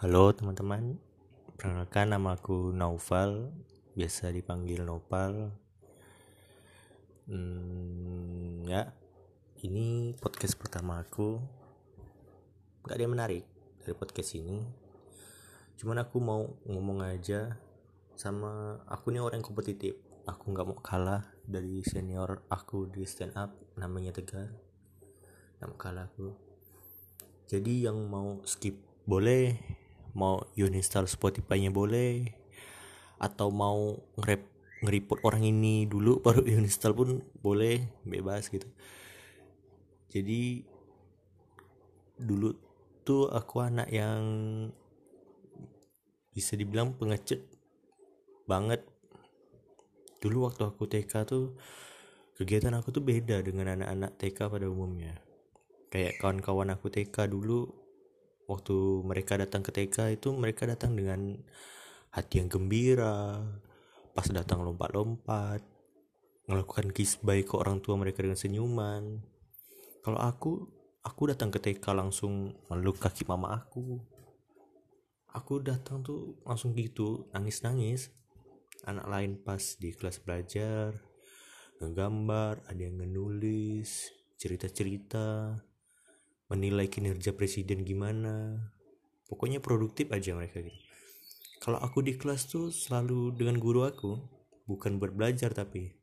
Halo teman-teman, perkenalkan nama aku Naufal, biasa dipanggil Nopal. Hmm, ya, ini podcast pertama aku. Gak ada yang menarik dari podcast ini. Cuman aku mau ngomong aja sama aku nih orang kompetitif. Aku nggak mau kalah dari senior aku di stand up, namanya Tegar. Nama kalah aku. Jadi yang mau skip boleh mau uninstall Spotify-nya boleh atau mau nge ngeripot orang ini dulu baru uninstall pun boleh bebas gitu. Jadi dulu tuh aku anak yang bisa dibilang pengecut banget. Dulu waktu aku TK tuh kegiatan aku tuh beda dengan anak-anak TK pada umumnya. Kayak kawan-kawan aku TK dulu waktu mereka datang ke TK itu mereka datang dengan hati yang gembira pas datang lompat-lompat melakukan kiss baik ke orang tua mereka dengan senyuman. Kalau aku aku datang ke TK langsung meluk kaki mama aku. Aku datang tuh langsung gitu nangis-nangis. Anak lain pas di kelas belajar ngegambar ada yang ngenulis cerita-cerita menilai kinerja presiden gimana. Pokoknya produktif aja mereka gitu. Kalau aku di kelas tuh selalu dengan guru aku bukan buat belajar tapi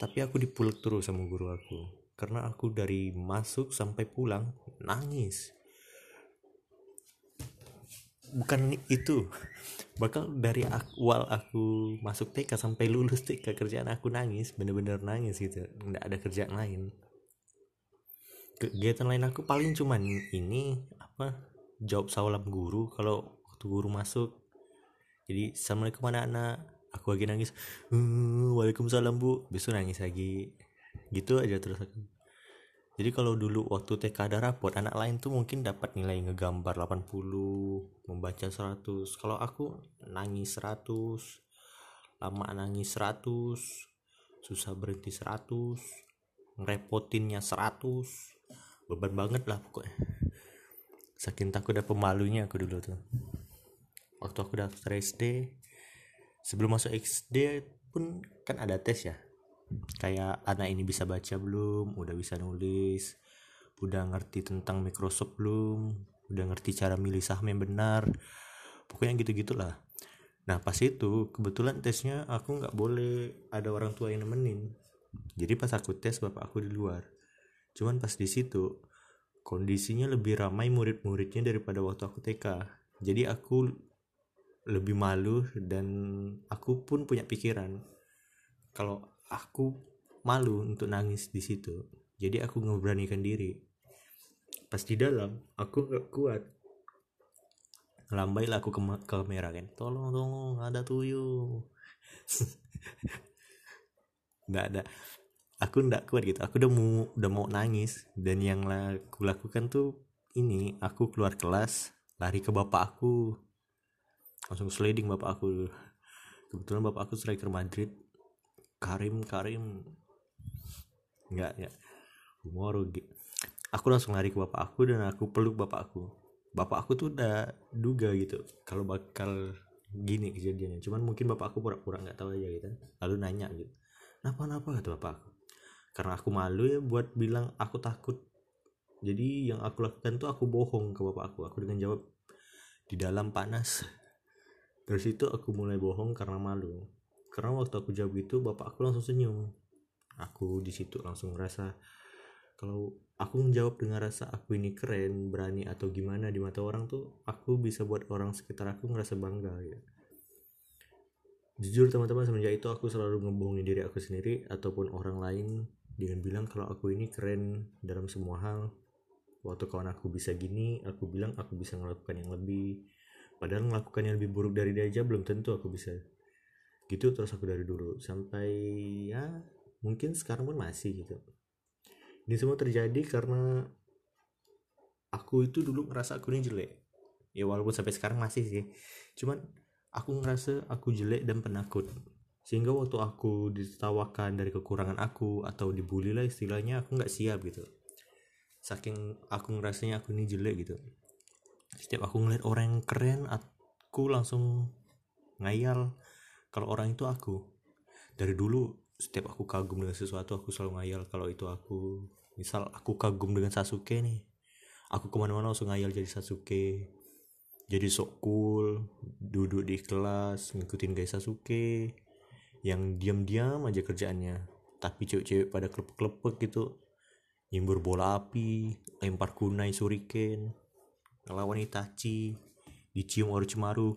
tapi aku dipuluk terus sama guru aku. Karena aku dari masuk sampai pulang nangis. Bukan itu bakal dari awal aku masuk TK sampai lulus TK kerjaan aku nangis bener-bener nangis gitu. Nggak ada kerjaan lain kegiatan lain aku paling cuman ini apa jawab salam guru kalau waktu guru masuk. Jadi assalamualaikum anak-anak. Aku lagi nangis uh, waalaikumsalam bu. Besok nangis lagi. Gitu aja terus aku. Jadi kalau dulu waktu TK ada rapot anak lain tuh mungkin dapat nilai ngegambar 80 membaca 100 kalau aku nangis 100 lama nangis 100 susah berhenti 100 ngerepotinnya 100 beban banget lah pokoknya. Saking takut ada pemalunya aku dulu tuh. Waktu aku daftar SD sebelum masuk SD pun kan ada tes ya. Kayak anak ini bisa baca belum udah bisa nulis udah ngerti tentang Microsoft belum udah ngerti cara milih saham yang benar. Pokoknya gitu gitulah nah pas itu kebetulan tesnya aku nggak boleh ada orang tua yang nemenin. Jadi pas aku tes bapak aku di luar cuman pas di situ kondisinya lebih ramai murid-muridnya daripada waktu aku TK jadi aku lebih malu dan aku pun punya pikiran kalau aku malu untuk nangis di situ. Jadi aku ngeberanikan diri. Pas di dalam aku gak kuat. Lambai lah aku ke, ke kamera kan. Tolong tolong ada tuyul. Nggak ada aku ndak kuat gitu. Aku udah mau udah mau nangis. Dan yang aku lakukan tuh ini aku keluar kelas lari ke bapak aku. Langsung sliding bapak aku. Kebetulan bapak aku striker Madrid. Karim Karim. Nggak ya humor aku langsung lari ke bapak aku dan aku peluk bapak aku. Bapak aku tuh udah duga gitu. Kalau bakal gini kejadiannya. Cuman mungkin bapak aku pura-pura nggak tahu aja gitu. Lalu nanya gitu. Kenapa kenapa? kata bapak aku karena aku malu ya buat bilang aku takut. Jadi yang aku lakukan tuh aku bohong ke bapak aku. Aku dengan jawab di dalam panas. Dari situ aku mulai bohong karena malu. Karena waktu aku jawab itu bapak aku langsung senyum. Aku di situ langsung ngerasa kalau aku menjawab dengan rasa aku ini keren berani atau gimana di mata orang tuh aku bisa buat orang sekitar aku ngerasa bangga ya jujur teman-teman semenjak itu aku selalu ngebohongin diri aku sendiri ataupun orang lain dengan bilang kalau aku ini keren dalam semua hal. Waktu kawan aku bisa gini aku bilang aku bisa melakukan yang lebih. Padahal melakukan yang lebih buruk dari dia aja belum tentu aku bisa. Gitu terus aku dari dulu. Sampai ya mungkin sekarang pun masih gitu. Ini semua terjadi karena aku itu dulu ngerasa aku ini jelek. Ya walaupun sampai sekarang masih sih. Cuman aku ngerasa aku jelek dan penakut sehingga waktu aku ditawakan dari kekurangan aku atau dibully lah istilahnya aku nggak siap gitu. Saking aku ngerasanya aku ini jelek gitu. Setiap aku ngeliat orang yang keren aku langsung ngayal kalau orang itu aku. Dari dulu setiap aku kagum dengan sesuatu aku selalu ngayal kalau itu aku. Misal aku kagum dengan Sasuke nih. Aku ke mana-mana langsung ngayal jadi Sasuke. Jadi sok cool duduk di kelas ngikutin gaya Sasuke yang diam-diam aja kerjaannya. Tapi cewek-cewek pada klepek-klepek gitu. Nyembur bola api lempar kunai suriken ngelawan Itachi dicium Orochimaru.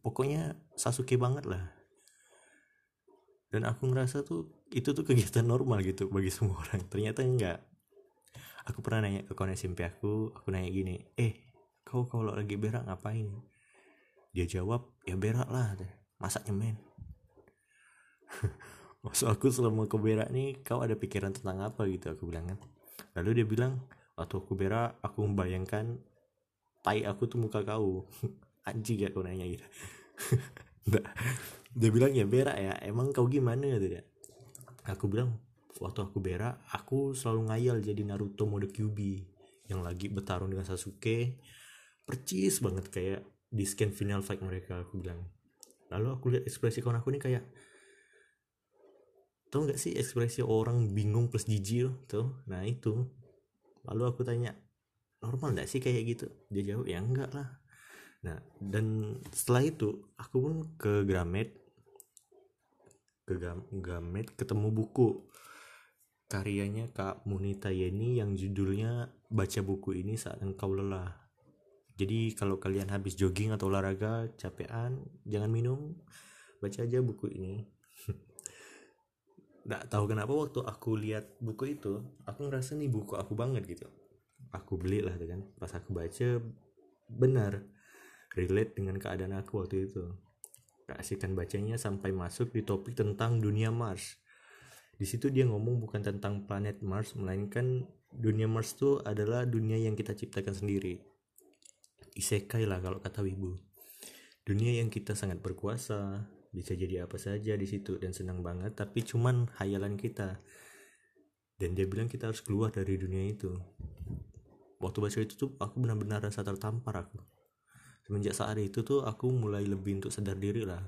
Pokoknya Sasuke banget lah. Dan aku ngerasa tuh itu tuh kegiatan normal gitu bagi semua orang. Ternyata enggak. Aku pernah nanya ke kawan SMP aku aku nanya gini eh kau kalau lagi berak ngapain? Dia jawab ya berak lah. Masa nyemen maksud aku selama kau berak nih kau ada pikiran tentang apa gitu? Aku bilang kan. Lalu dia bilang waktu aku berak aku membayangkan tai aku tuh muka kau. Anjing ya kau nanya gitu. Dia bilang ya berak ya emang kau gimana? Gitu dia. Aku bilang waktu aku berak aku selalu ngayal jadi Naruto mode QB yang lagi bertarung dengan Sasuke. Percis banget kayak di scan final fight mereka aku bilang. Lalu aku lihat ekspresi kawan aku ini kayak tau nggak sih ekspresi orang bingung plus jijik tuh nah itu. Lalu aku tanya normal nggak sih kayak gitu? Dia jawab ya enggak lah. Nah dan setelah itu aku pun ke Gramet ke Gramet ketemu buku karyanya Kak Munita Yeni yang judulnya baca buku ini saat engkau lelah. Jadi kalau kalian habis jogging atau olahraga capean jangan minum baca aja buku ini nggak tahu kenapa waktu aku lihat buku itu aku ngerasa nih buku aku banget gitu. Aku beli lah kan. Pas aku baca benar. Relate dengan keadaan aku waktu itu. Keasikan bacanya sampai masuk di topik tentang dunia Mars. Di situ dia ngomong bukan tentang planet Mars melainkan dunia Mars itu adalah dunia yang kita ciptakan sendiri. Isekai lah kalau kata wibu. Dunia yang kita sangat berkuasa bisa jadi apa saja di situ dan senang banget tapi cuman hayalan kita. Dan dia bilang kita harus keluar dari dunia itu. Waktu baca itu tuh aku benar-benar rasa tertampar aku. Semenjak saat itu tuh aku mulai lebih untuk sadar diri lah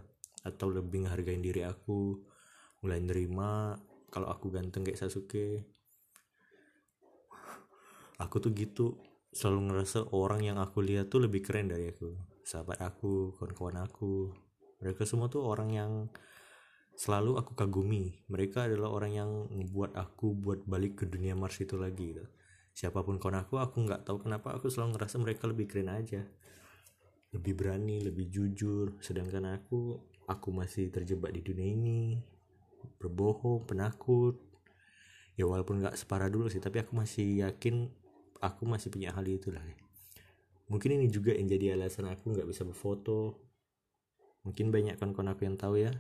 atau lebih menghargai diri aku mulai nerima kalau aku ganteng kayak Sasuke. Aku tuh gitu selalu ngerasa orang yang aku lihat tuh lebih keren dari aku. Sahabat aku kawan-kawan aku mereka semua tuh orang yang selalu aku kagumi. Mereka adalah orang yang membuat aku buat balik ke dunia Mars itu lagi gitu. siapa pun kawan aku aku nggak tahu kenapa aku selalu ngerasa mereka lebih keren aja. Lebih berani lebih jujur. Sedangkan aku aku masih terjebak di dunia ini. Berbohong penakut. Ya walaupun nggak separah dulu sih tapi aku masih yakin aku masih punya hal itu lah mungkin ini juga yang jadi alasan aku nggak bisa berfoto mungkin banyak kon aku yang tahu ya.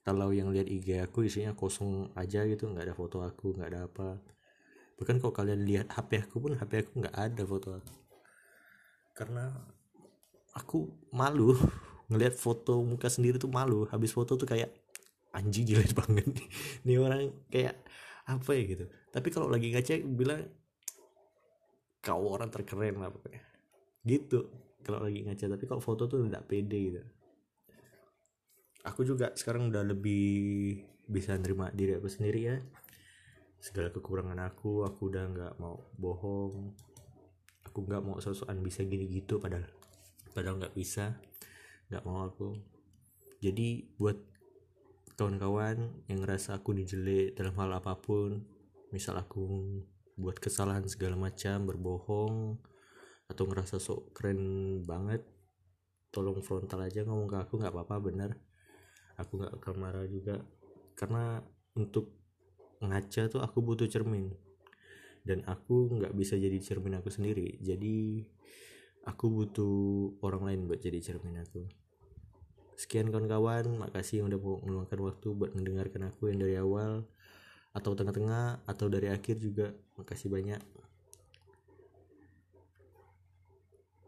Kalau yang lihat IG aku isinya kosong aja gitu nggak ada foto aku nggak ada apa. Bahkan kalau kalian lihat HP aku pun HP aku nggak ada foto aku. Karena aku malu ngelihat foto muka sendiri tuh malu. Habis foto tuh kayak anjing jelek banget nih. Orang kayak apa ya gitu. Tapi kalau lagi ngecek bilang kau orang terkeren lah pokoknya. Gitu kalau lagi ngaca tapi kalau foto tuh tidak pede gitu aku juga sekarang udah lebih bisa nerima diri aku sendiri ya. Segala kekurangan aku aku udah nggak mau bohong. Aku nggak mau sosokan bisa gini gitu padahal padahal nggak bisa. Nggak mau aku. Jadi buat kawan-kawan yang ngerasa aku dijelek dalam hal apa pun misal aku buat kesalahan segala macam berbohong atau ngerasa sok keren banget tolong frontal aja ngomong ke aku nggak apa-apa bener aku nggak akan marah juga. Karena untuk ngaca tuh aku butuh cermin. Dan aku nggak bisa jadi cermin aku sendiri. Jadi aku butuh orang lain buat jadi cermin aku. Sekian kawan-kawan makasih yang udah mau meluangkan waktu buat mendengarkan aku yang dari awal atau tengah-tengah atau dari akhir juga. Makasih banyak